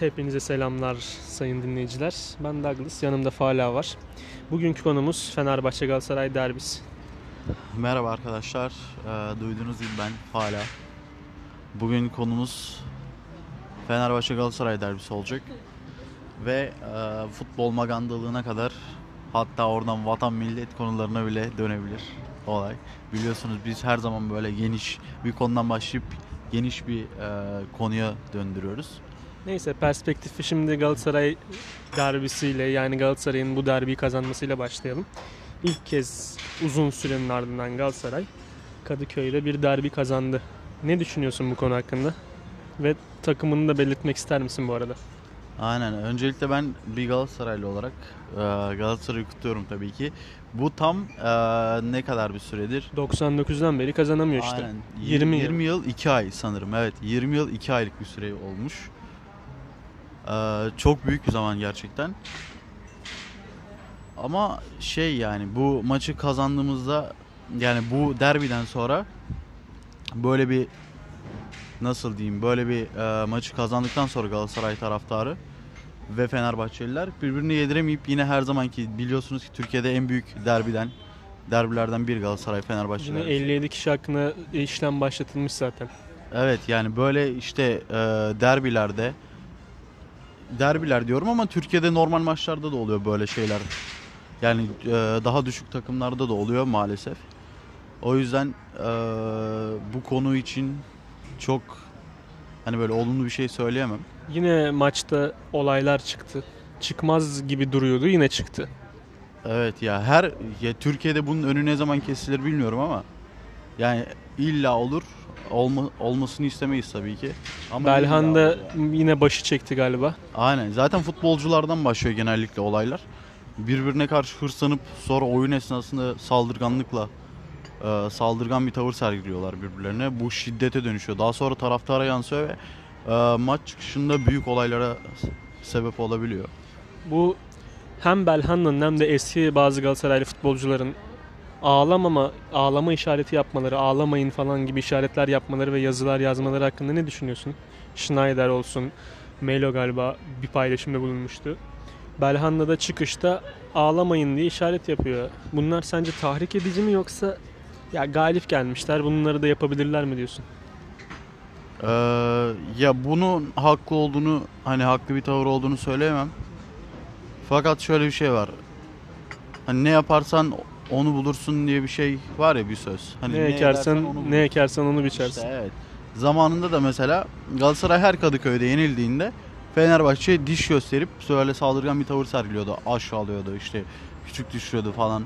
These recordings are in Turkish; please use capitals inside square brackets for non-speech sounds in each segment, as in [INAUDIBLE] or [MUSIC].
Hepinize selamlar sayın dinleyiciler. Ben Douglas, yanımda Fala var. Bugünkü konumuz Fenerbahçe Galatasaray derbisi. Merhaba arkadaşlar. Ee, duyduğunuz gibi ben Fala. Bugün konumuz Fenerbahçe Galatasaray derbisi olacak. Ve e, futbol magandalığına kadar hatta oradan vatan millet konularına bile dönebilir olay. Biliyorsunuz biz her zaman böyle geniş bir konudan başlayıp geniş bir e, konuya döndürüyoruz. Neyse perspektifi şimdi Galatasaray derbisiyle yani Galatasaray'ın bu derbiyi kazanmasıyla başlayalım. İlk kez uzun sürenin ardından Galatasaray Kadıköy'de bir derbi kazandı. Ne düşünüyorsun bu konu hakkında? Ve takımını da belirtmek ister misin bu arada? Aynen. Öncelikle ben bir Galatasaraylı olarak e, Galatasaray'ı kutluyorum tabii ki. Bu tam e, ne kadar bir süredir? 99'dan beri kazanamıyor işte. Aynen. 20 20, yıl. 20 yıl 2 ay sanırım. Evet 20 yıl 2 aylık bir süre olmuş. Ee, çok büyük bir zaman gerçekten. Ama şey yani bu maçı kazandığımızda yani bu derbiden sonra böyle bir nasıl diyeyim böyle bir e, maçı kazandıktan sonra Galatasaray taraftarı ve Fenerbahçeliler birbirini yediremeyip yine her zamanki biliyorsunuz ki Türkiye'de en büyük derbiden derbilerden bir Galatasaray Fenerbahçe Yine derbisi. 57 kişi hakkında işlem başlatılmış zaten. Evet yani böyle işte e, derbilerde derbiler diyorum ama Türkiye'de normal maçlarda da oluyor böyle şeyler. Yani e, daha düşük takımlarda da oluyor maalesef. O yüzden e, bu konu için çok hani böyle olumlu bir şey söyleyemem. Yine maçta olaylar çıktı. Çıkmaz gibi duruyordu yine çıktı. Evet ya her ya Türkiye'de bunun önü ne zaman kesilir bilmiyorum ama yani illa olur. Olma, olmasını istemeyiz tabii ki. Ama Belhan da yani. yine başı çekti galiba. Aynen. Zaten futbolculardan başlıyor genellikle olaylar. Birbirine karşı hırslanıp sonra oyun esnasında saldırganlıkla e, saldırgan bir tavır sergiliyorlar birbirlerine. Bu şiddete dönüşüyor. Daha sonra taraftara yansıyor ve e, maç çıkışında büyük olaylara sebep olabiliyor. Bu hem Belhanda'nın hem de eski bazı Galatasaraylı futbolcuların ağlamama, ağlama işareti yapmaları, ağlamayın falan gibi işaretler yapmaları ve yazılar yazmaları hakkında ne düşünüyorsun? Schneider olsun, Melo galiba bir paylaşımda bulunmuştu. Belhanda da çıkışta ağlamayın diye işaret yapıyor. Bunlar sence tahrik edici mi yoksa ya galip gelmişler bunları da yapabilirler mi diyorsun? E, ya bunun haklı olduğunu hani haklı bir tavır olduğunu söyleyemem. Fakat şöyle bir şey var. Hani ne yaparsan onu bulursun diye bir şey var ya bir söz. Hani ne, edersen ekersen onu bulursun. ne ekersen onu biçersin. İşte evet. Zamanında da mesela Galatasaray her Kadıköy'de yenildiğinde Fenerbahçe diş gösterip böyle saldırgan bir tavır sergiliyordu. Aşağılıyordu işte küçük düşürüyordu falan.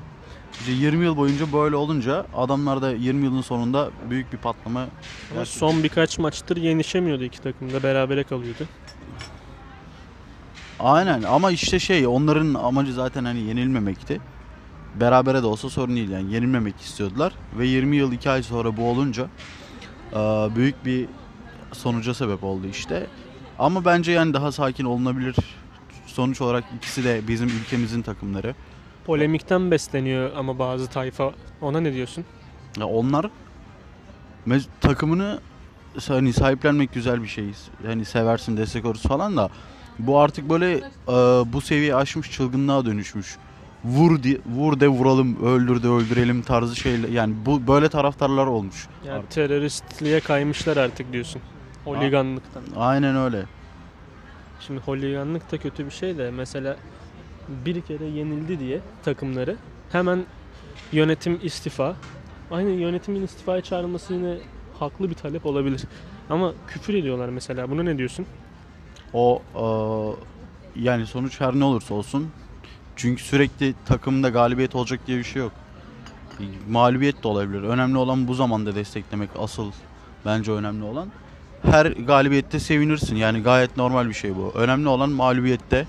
İşte 20 yıl boyunca böyle olunca adamlar da 20 yılın sonunda büyük bir patlama Ama gerçekleştirdi. son birkaç maçtır yenişemiyordu iki takım da berabere kalıyordu. Aynen ama işte şey onların amacı zaten hani yenilmemekti. Berabere de olsa sorun değil yani yenilmemek istiyordular. Ve 20 yıl 2 ay sonra bu olunca büyük bir sonuca sebep oldu işte. Ama bence yani daha sakin olunabilir. Sonuç olarak ikisi de bizim ülkemizin takımları. Polemikten besleniyor ama bazı tayfa. Ona ne diyorsun? Ya onlar takımını hani sahiplenmek güzel bir şey. Hani seversin destek olursun falan da bu artık böyle e, bu seviye aşmış çılgınlığa dönüşmüş. Vur di, vur de vuralım, öldür de öldürelim tarzı şeyler. Yani bu böyle taraftarlar olmuş. Yani Artık. teröristliğe kaymışlar artık diyorsun. Holiganlıktan. Aynen öyle. Şimdi holiganlık da kötü bir şey de mesela bir kere yenildi diye takımları hemen yönetim istifa. Aynı yönetimin istifaya çağrılması yine haklı bir talep olabilir. Ama küfür ediyorlar mesela. Buna ne diyorsun? O e, yani sonuç her ne olursa olsun. Çünkü sürekli takımda galibiyet olacak diye bir şey yok. Mağlubiyet de olabilir. Önemli olan bu zamanda desteklemek asıl bence önemli olan. Her galibiyette sevinirsin. Yani gayet normal bir şey bu. Önemli olan mağlubiyette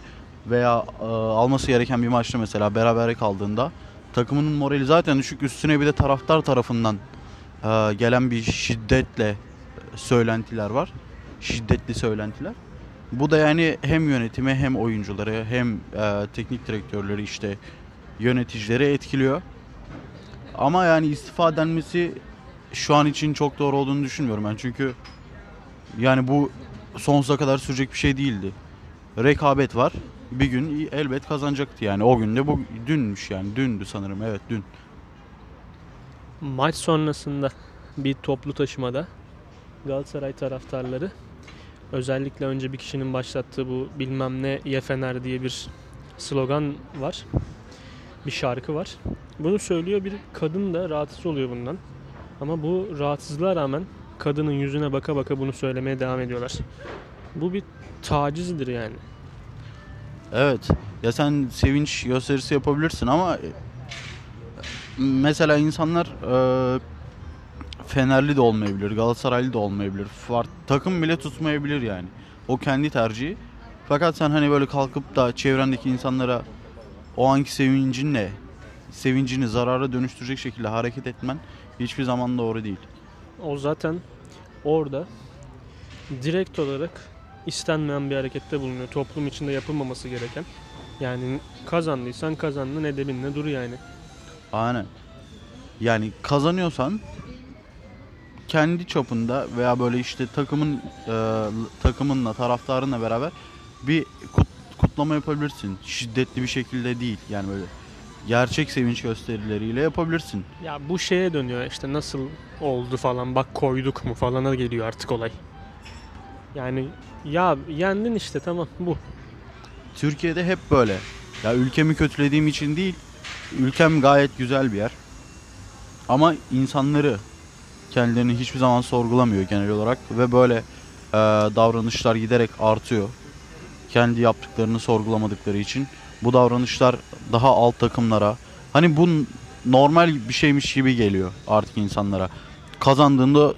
veya e, alması gereken bir maçta mesela berabere kaldığında takımının morali zaten düşük. Üstüne bir de taraftar tarafından e, gelen bir şiddetle söylentiler var. Şiddetli söylentiler. Bu da yani hem yönetime hem oyuncuları hem e, teknik direktörleri işte yöneticileri etkiliyor. Ama yani istifa denmesi şu an için çok doğru olduğunu düşünmüyorum ben. Çünkü yani bu sonsuza kadar sürecek bir şey değildi. rekabet var. Bir gün elbet kazanacaktı yani. O gün de bu dünmüş yani. Dündü sanırım. Evet dün. Maç sonrasında bir toplu taşımada Galatasaray taraftarları özellikle önce bir kişinin başlattığı bu bilmem ne ye Fener diye bir slogan var. Bir şarkı var. Bunu söylüyor bir kadın da rahatsız oluyor bundan. Ama bu rahatsızlığa rağmen kadının yüzüne baka baka bunu söylemeye devam ediyorlar. Bu bir tacizdir yani. Evet. Ya sen sevinç gösterisi yapabilirsin ama e, mesela insanlar e, Fenerli de olmayabilir, Galatasaraylı da olmayabilir. Far, takım bile tutmayabilir yani. O kendi tercihi. Fakat sen hani böyle kalkıp da çevrendeki insanlara o anki sevincinle sevincini zarara dönüştürecek şekilde hareket etmen hiçbir zaman doğru değil. O zaten orada direkt olarak istenmeyen bir harekette bulunuyor. Toplum içinde yapılmaması gereken. Yani kazandıysan kazandın edebinle dur yani. Aynen. Yani kazanıyorsan kendi çapında veya böyle işte takımın e, takımınla taraftarınla beraber bir kut- kutlama yapabilirsin. Şiddetli bir şekilde değil. Yani böyle gerçek sevinç gösterileriyle yapabilirsin. Ya bu şeye dönüyor işte nasıl oldu falan bak koyduk mu falana geliyor artık olay. Yani ya yendin işte tamam bu. Türkiye'de hep böyle. Ya ülkemi kötülediğim için değil. Ülkem gayet güzel bir yer. Ama insanları kendilerini hiçbir zaman sorgulamıyor genel olarak ve böyle e, davranışlar giderek artıyor. Kendi yaptıklarını sorgulamadıkları için bu davranışlar daha alt takımlara hani bu normal bir şeymiş gibi geliyor artık insanlara. Kazandığında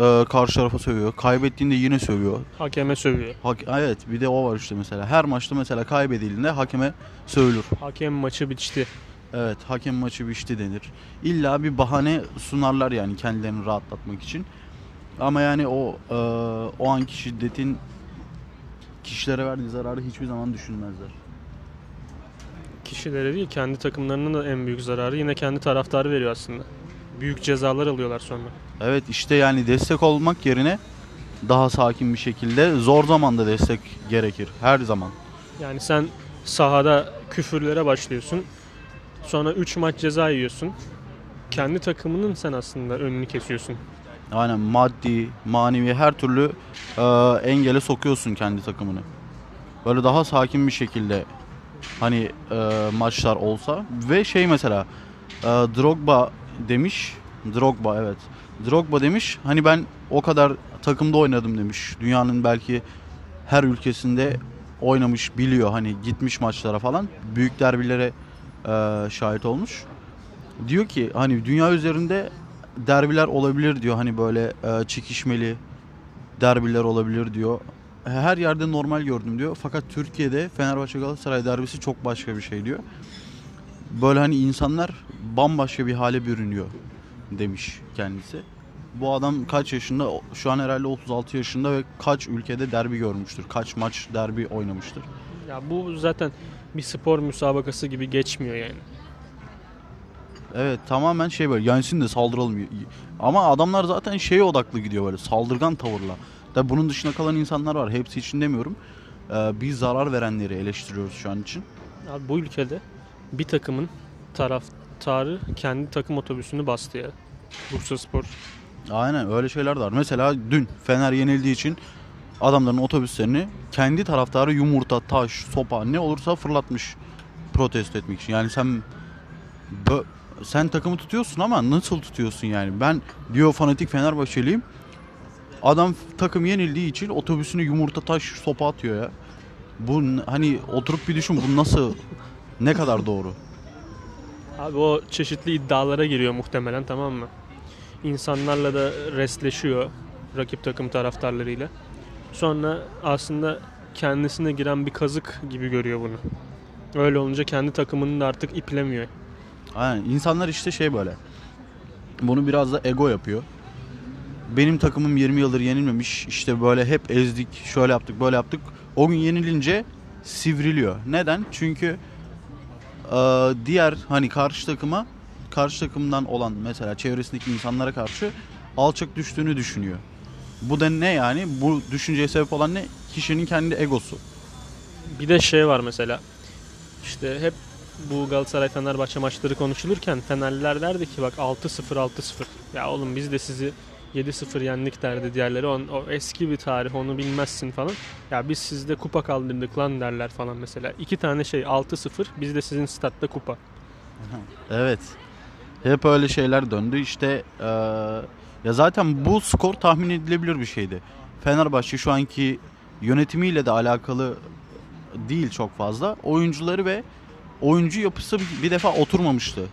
e, karşı tarafa sövüyor, kaybettiğinde yine sövüyor. Hakeme sövüyor. Hak- evet bir de o var işte mesela. Her maçta mesela kaybedildiğinde hakeme sövülür. Hakem maçı biçti. Evet hakem maçı biçti denir. İlla bir bahane sunarlar yani kendilerini rahatlatmak için. Ama yani o e, o anki şiddetin kişilere verdiği zararı hiçbir zaman düşünmezler. Kişilere değil kendi takımlarının da en büyük zararı yine kendi taraftarı veriyor aslında. Büyük cezalar alıyorlar sonra. Evet işte yani destek olmak yerine daha sakin bir şekilde zor zamanda destek gerekir her zaman. Yani sen sahada küfürlere başlıyorsun. Sonra 3 maç ceza yiyorsun. Kendi takımının sen aslında önünü kesiyorsun. Aynen maddi, manevi her türlü e, engele sokuyorsun kendi takımını. Böyle daha sakin bir şekilde hani e, maçlar olsa ve şey mesela e, Drogba demiş. Drogba evet. Drogba demiş hani ben o kadar takımda oynadım demiş. Dünyanın belki her ülkesinde oynamış biliyor hani gitmiş maçlara falan. Büyük derbilere e, şahit olmuş. Diyor ki hani dünya üzerinde derbiler olabilir diyor. Hani böyle e, çekişmeli derbiler olabilir diyor. Her yerde normal gördüm diyor. Fakat Türkiye'de Fenerbahçe Galatasaray derbisi çok başka bir şey diyor. Böyle hani insanlar bambaşka bir hale bürünüyor demiş kendisi. Bu adam kaç yaşında? Şu an herhalde 36 yaşında ve kaç ülkede derbi görmüştür. Kaç maç derbi oynamıştır. Ya bu zaten bir spor müsabakası gibi geçmiyor yani. Evet tamamen şey böyle yensin de saldıralım. Ama adamlar zaten şeye odaklı gidiyor böyle saldırgan tavırla. Tabi bunun dışında kalan insanlar var. Hepsi için demiyorum. Ee, biz zarar verenleri eleştiriyoruz şu an için. Abi bu ülkede bir takımın taraftarı kendi takım otobüsünü bastı ya. Bursa Spor. Aynen öyle şeyler de var. Mesela dün Fener yenildiği için adamların otobüslerini kendi taraftarı yumurta, taş, sopa ne olursa fırlatmış protesto etmek için. Yani sen sen takımı tutuyorsun ama nasıl tutuyorsun yani? Ben diyor fanatik Fenerbahçeliyim. Adam takım yenildiği için otobüsünü yumurta, taş, sopa atıyor ya. Bu hani oturup bir düşün bu nasıl ne kadar doğru? Abi o çeşitli iddialara giriyor muhtemelen tamam mı? İnsanlarla da restleşiyor rakip takım taraftarlarıyla. Sonra aslında kendisine giren bir kazık gibi görüyor bunu. Öyle olunca kendi takımını da artık iplemiyor. Aynen. İnsanlar işte şey böyle. Bunu biraz da ego yapıyor. Benim takımım 20 yıldır yenilmemiş. İşte böyle hep ezdik, şöyle yaptık, böyle yaptık. O gün yenilince sivriliyor. Neden? Çünkü e, diğer hani karşı takıma karşı takımdan olan mesela çevresindeki insanlara karşı alçak düştüğünü düşünüyor. Bu da ne yani? Bu düşünceye sebep olan ne? Kişinin kendi egosu. Bir de şey var mesela. İşte hep bu Galatasaray Fenerbahçe maçları konuşulurken Fenerliler derdi ki bak 6-0 6-0. Ya oğlum biz de sizi 7-0 yendik derdi diğerleri. O, o eski bir tarih onu bilmezsin falan. Ya biz sizde kupa kaldırdık lan derler falan mesela. İki tane şey 6-0 biz de sizin statta kupa. Evet. Hep öyle şeyler döndü. İşte eee, ya zaten bu skor tahmin edilebilir bir şeydi. Fenerbahçe şu anki yönetimiyle de alakalı değil çok fazla. Oyuncuları ve oyuncu yapısı bir- defa oturmamıştı.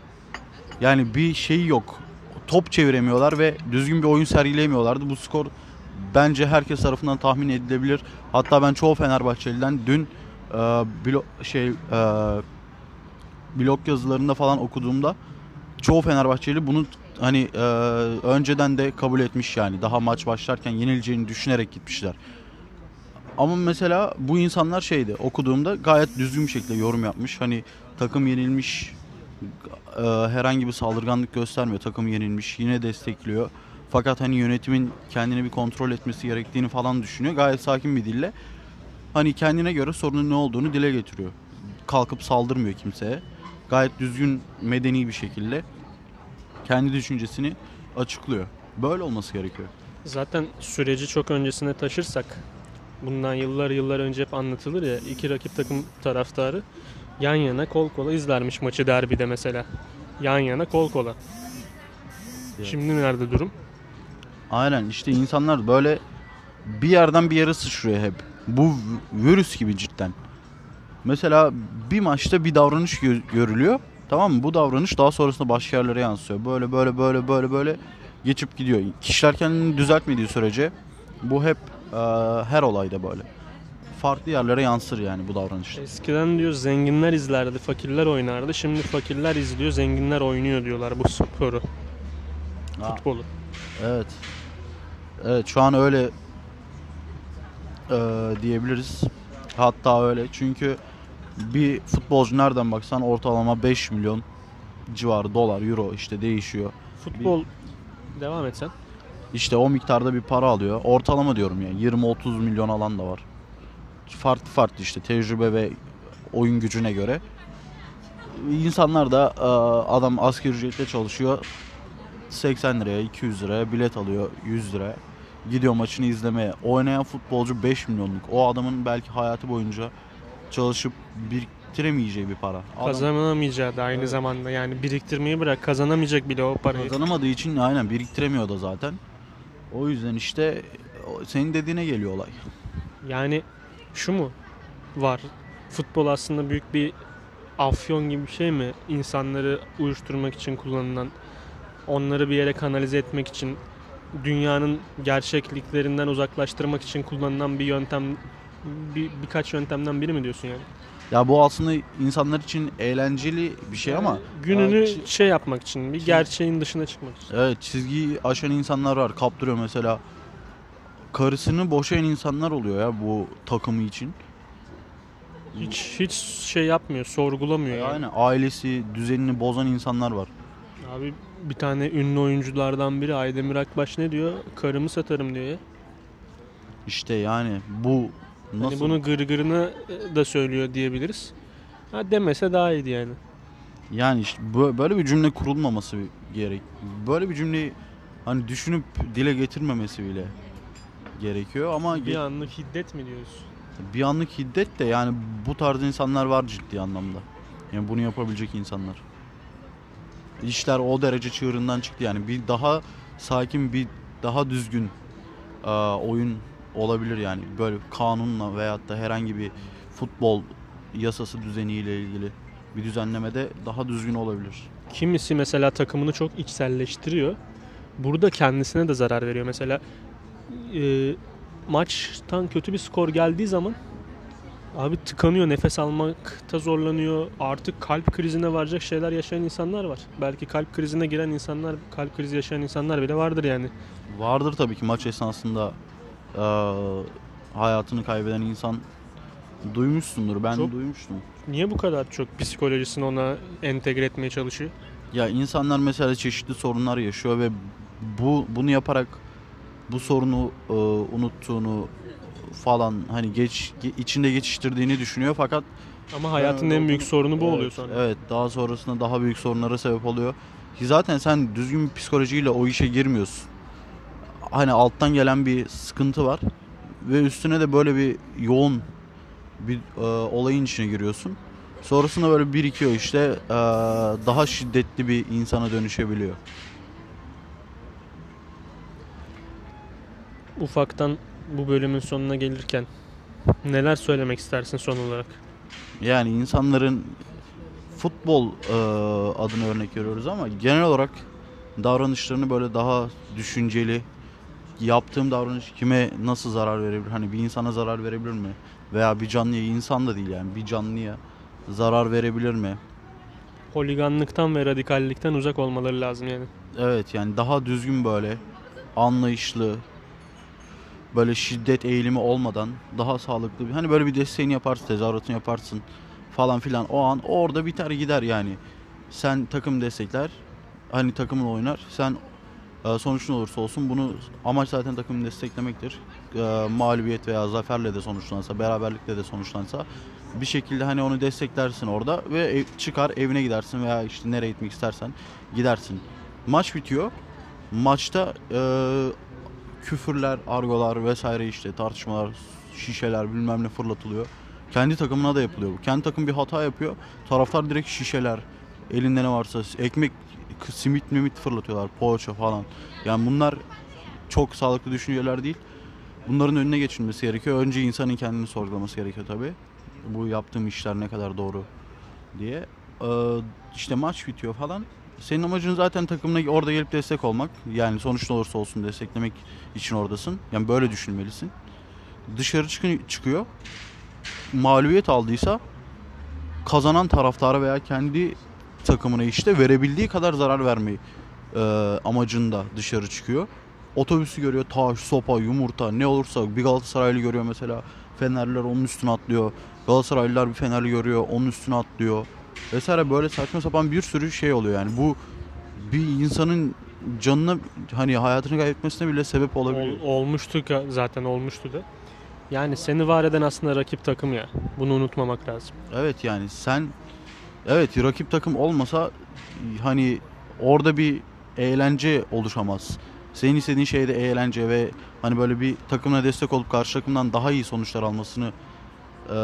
Yani bir şey yok. Top çeviremiyorlar ve düzgün bir oyun sergileyemiyorlardı. Bu skor bence herkes tarafından tahmin edilebilir. Hatta ben çoğu Fenerbahçeliden dün eee blo- şey eee blog yazılarında falan okuduğumda çoğu Fenerbahçeli bunu hani e, önceden de kabul etmiş yani. Daha maç başlarken yenileceğini düşünerek gitmişler. Ama mesela bu insanlar şeydi okuduğumda gayet düzgün bir şekilde yorum yapmış. Hani takım yenilmiş e, herhangi bir saldırganlık göstermiyor. Takım yenilmiş yine destekliyor. Fakat hani yönetimin kendini bir kontrol etmesi gerektiğini falan düşünüyor. Gayet sakin bir dille. Hani kendine göre sorunun ne olduğunu dile getiriyor. Kalkıp saldırmıyor kimseye gayet düzgün, medeni bir şekilde kendi düşüncesini açıklıyor. Böyle olması gerekiyor. Zaten süreci çok öncesine taşırsak bundan yıllar yıllar önce hep anlatılır ya iki rakip takım taraftarı yan yana kol kola izlermiş maçı derbide mesela. Yan yana kol kola. Evet. Şimdi nerede durum? Aynen işte insanlar böyle bir yerden bir yere sıçrıyor hep. Bu virüs gibi cidden. Mesela bir maçta bir davranış gö- görülüyor. Tamam mı? Bu davranış daha sonrasında başka yerlere yansıyor. Böyle böyle böyle böyle böyle geçip gidiyor. Kişiler kendini düzeltmediği sürece bu hep e, her olayda böyle. Farklı yerlere yansır yani bu davranışlar. Eskiden diyor zenginler izlerdi, fakirler oynardı. Şimdi fakirler izliyor, zenginler oynuyor diyorlar bu sporu, Ha. futbolu. Evet. Evet şu an öyle eee, diyebiliriz. Hatta öyle çünkü bir futbolcu nereden baksan ortalama 5 milyon civarı dolar, euro işte değişiyor. Futbol devam etsen. İşte o miktarda bir para alıyor. Ortalama diyorum yani 20-30 milyon alan da var. Farklı farklı işte tecrübe ve oyun gücüne göre. İnsanlar da eee, adam asgari ücretle çalışıyor. 80 liraya, 200 liraya bilet alıyor, 100 liraya. Gidiyor maçını izlemeye. Oynayan futbolcu 5 milyonluk. O adamın belki hayatı boyunca çalışıp biriktiremeyeceği bir para. Adam Kazanamayacağı da aynı Evet. zamanda yani biriktirmeyi bırak kazanamayacak bile o parayı. kazanamadığı için aynen biriktiremiyor da zaten. O yüzden işte o- senin dediğine geliyor olay. Yani şu mu var? Futbol aslında büyük bir afyon gibi bir şey mi? İnsanları uyuşturmak için kullanılan, onları bir yere kanalize etmek için, dünyanın gerçekliklerinden uzaklaştırmak için kullanılan bir yöntem, bir, birkaç yöntemden biri mi diyorsun yani? Ya bu aslında insanlar için eğlenceli bir şey ama gününü Ya, çi- şey yapmak için, bir gerçeğin dışına çıkmak için. evet çizgiyi aşan insanlar var. Kaptırıyor mesela. Karısını boşayan insanlar oluyor ya bu takımı için. Hiç hiç şey yapmıyor, sorgulamıyor. yani. Yani ailesi, düzenini bozan insanlar var. Abi bir tane ünlü oyunculardan biri Aydemir Akbaş ne diyor? Karımı satarım diyor ya. İşte yani bu nasıl Hani bunu gırgırını da söylüyor diyebiliriz. Ha demese daha iyiydi yani. yani işte bö- böyle bir cümle kurulmaması gerek. Böyle bir cümleyi hani düşünüp dile getirmemesi bile gerekiyor ama Bir ge- anlık hiddet mi diyoruz? bir anlık hiddet de yani bu tarz insanlar var ciddi anlamda. Yani bunu yapabilecek insanlar. İşler o derece çığırından çıktı yani bir daha sakin bir daha düzgün e, oyun olabilir yani böyle kanunla veyahut da herhangi bir futbol yasası düzeniyle ilgili bir düzenlemede daha düzgün olabilir. Kimisi mesela takımını çok içselleştiriyor. Burada kendisine de zarar veriyor. Mesela e, maçtan kötü bir skor geldiği zaman abi tıkanıyor, nefes almakta zorlanıyor. Artık kalp krizine varacak şeyler yaşayan insanlar var. Belki kalp krizine giren insanlar, kalp krizi yaşayan insanlar bile vardır yani. Vardır tabii ki maç esnasında hayatını kaybeden insan duymuşsundur. Ben Çok- duymuştum. Niye bu kadar çok psikolojisini ona entegre etmeye çalışıyor? Ya insanlar mesela çeşitli sorunlar yaşıyor ve bu bunu yaparak bu sorunu e, unuttuğunu falan hani geç ge- içinde geçiştirdiğini düşünüyor fakat Ama hayatın Ben en büyük sorunu bu Evet, oluyor sonra. Evet daha sonrasında daha büyük sorunlara sebep oluyor. Ki zaten sen düzgün bir psikolojiyle o işe girmiyorsun. Hani alttan gelen bir sıkıntı var ve üstüne de böyle bir yoğun bir e, olayın içine giriyorsun. Sonrasında böyle birikiyor işte e, daha şiddetli bir insana dönüşebiliyor. Ufaktan bu bölümün sonuna gelirken neler söylemek istersin son olarak? Yani insanların futbol e, adına örnek veriyoruz ama genel olarak davranışlarını böyle daha düşünceli yaptığım davranış kime nasıl zarar verebilir? Hani bir insana zarar verebilir mi? Veya bir canlıya insan da değil yani bir canlıya zarar verebilir mi? Holiganlıktan ve radikallikten uzak olmaları lazım yani. Evet yani daha düzgün böyle anlayışlı böyle şiddet eğilimi olmadan daha sağlıklı bir hani böyle bir desteğini yaparsın tezahüratını yaparsın falan filan o an orada biter gider yani sen takım destekler hani takımın oynar sen sonuç ne olursa olsun bunu amaç zaten takımı desteklemektir E, mağlubiyet veya zaferle de sonuçlansa beraberlikle de sonuçlansa bir şekilde hani onu desteklersin orada ve ev- çıkar evine gidersin veya işte nereye gitmek istersen gidersin maç bitiyor maçta e, küfürler, argolar vesaire işte tartışmalar, şişeler bilmem ne fırlatılıyor. Kendi takımına da yapılıyor bu. Kendi takım bir hata yapıyor. Taraftar direkt şişeler, elinde ne varsa ekmek, simit mimit fırlatıyorlar. Poğaça falan. Yani bunlar çok sağlıklı düşünceler değil. Bunların önüne geçilmesi gerekiyor. Önce insanın kendini sorgulaması gerekiyor tabii. Bu yaptığım işler ne kadar doğru diye. Ee, işte maç bitiyor falan. Senin amacın zaten takımına orada gelip destek olmak. Yani sonuç ne olursa olsun desteklemek için oradasın. Yani böyle düşünmelisin. Dışarı çıkın, çıkıyor. Mağlubiyet aldıysa kazanan taraftara veya kendi takımına işte verebildiği kadar zarar vermeyi e, amacında dışarı çıkıyor. Otobüsü görüyor taş, sopa, yumurta ne olursa bir Galatasaraylı görüyor mesela Fenerliler onun üstüne atlıyor. Galatasaraylılar bir Fenerli görüyor onun üstüne atlıyor. Vesaire böyle saçma sapan bir sürü şey oluyor yani bu bir insanın canına hani hayatını kaybetmesine bile sebep olabiliyor. Ol- olmuştu zaten olmuştu da. Yani seni var eden aslında rakip takım ya. Bunu unutmamak lazım. Evet yani sen evet rakip takım olmasa hani orada bir eğlence oluşamaz. Senin istediğin şey de eğlence ve hani böyle bir takımına destek olup karşı takımdan daha iyi sonuçlar almasını e,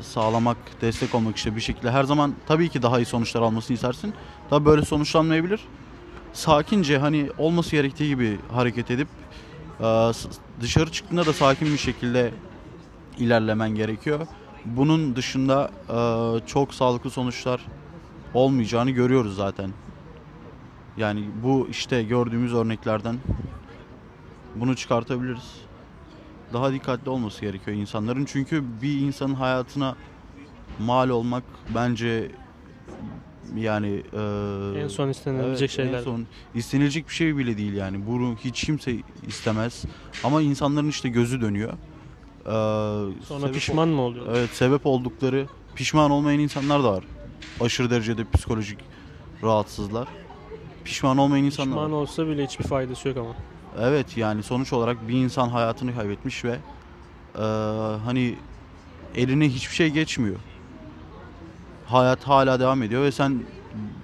sağlamak, destek olmak işte bir şekilde her zaman tabii ki daha iyi sonuçlar almasını istersin. Tabii böyle sonuçlanmayabilir. Sakince hani olması gerektiği gibi hareket edip e, dışarı çıktığında da sakin bir şekilde ilerlemen gerekiyor. Bunun dışında e, çok sağlıklı sonuçlar olmayacağını görüyoruz zaten. Yani bu işte gördüğümüz örneklerden bunu çıkartabiliriz. Daha dikkatli olması gerekiyor insanların. Çünkü bir insanın hayatına mal olmak bence yani e, En son istenilecek Evet, şeyler. En son istenilecek bir şey bile değil yani. Bunu hiç kimse istemez. Ama insanların işte gözü dönüyor. Ee, Sonra sebep pişman mı oluyor? Evet sebep oldukları pişman olmayan insanlar da var. Aşırı derecede psikolojik rahatsızlar. Pişman olmayan insanlar Pişman olsa bile hiçbir faydası yok ama. Evet yani sonuç olarak bir insan hayatını kaybetmiş ve e, hani eline hiçbir şey geçmiyor. Hayat hala devam ediyor ve sen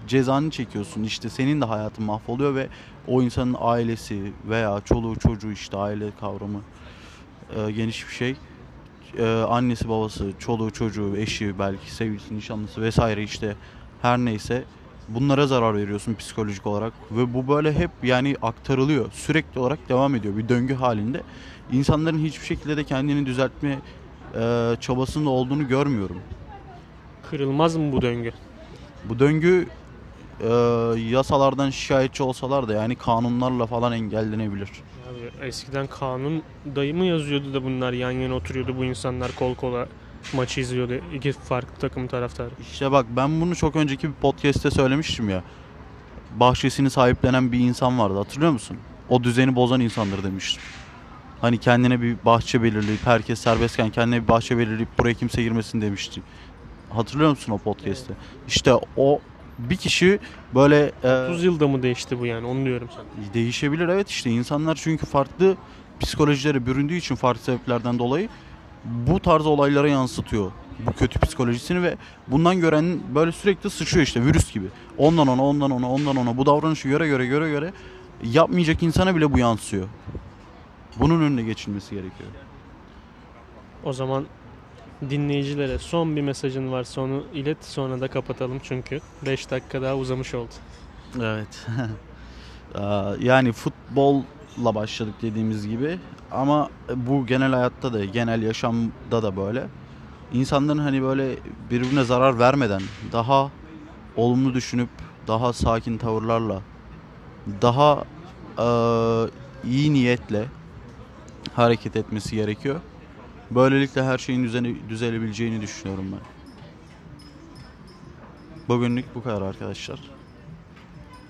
cezanı çekiyorsun. İşte senin de hayatın mahvoluyor ve o insanın ailesi veya çoluğu çocuğu işte aile kavramı e, geniş bir şey. E, annesi babası, çoluğu çocuğu, eşi belki sevgilisi, nişanlısı vesaire işte her neyse bunlara zarar veriyorsun psikolojik olarak ve bu böyle hep yani aktarılıyor. Sürekli olarak devam ediyor bir döngü halinde. İnsanların hiçbir şekilde de kendini düzeltme e, çabasında olduğunu görmüyorum. Kırılmaz mı bu döngü? Bu döngü e, yasalardan şikayetçi olsalar da yani kanunlarla falan engellenebilir. Eskiden kanun dayı mı yazıyordu da bunlar yan yana oturuyordu bu insanlar kol kola maçı izliyordu. İki farklı takım taraftarı. İşte bak ben bunu çok önceki bir podcast'te söylemiştim ya. Bahçesini sahiplenen bir insan vardı hatırlıyor musun? O düzeni bozan insandır demiştim. Hani kendine bir bahçe belirleyip herkes serbestken kendine bir bahçe belirleyip buraya kimse girmesin demişti. Hatırlıyor musun o podcast'i? İşte o bir kişi böyle e, 30 yılda mı değişti bu yani onu diyorum sana. Değişebilir evet işte insanlar çünkü farklı psikolojileri büründüğü için farklı sebeplerden dolayı bu tarz olaylara yansıtıyor bu kötü psikolojisini ve bundan gören böyle sürekli sıçıyor işte virüs gibi. Ondan ona, ondan ona, ondan ona bu davranışı göre göre göre göre yapmayacak insana bile bu yansıyor. Bunun önüne geçilmesi gerekiyor. O zaman dinleyicilere son bir mesajın varsa onu ilet sonra da kapatalım çünkü 5 dakika daha uzamış oldu. Evet. [LAUGHS] Yani futbolla başladık dediğimiz gibi ama bu genel hayatta da genel yaşamda da böyle. İnsanların hani böyle birbirine zarar vermeden daha olumlu düşünüp daha sakin tavırlarla daha eee, iyi niyetle hareket etmesi gerekiyor. Böylelikle her şeyin düzeni, düzelebileceğini düşünüyorum ben. Bugünlük bu kadar arkadaşlar.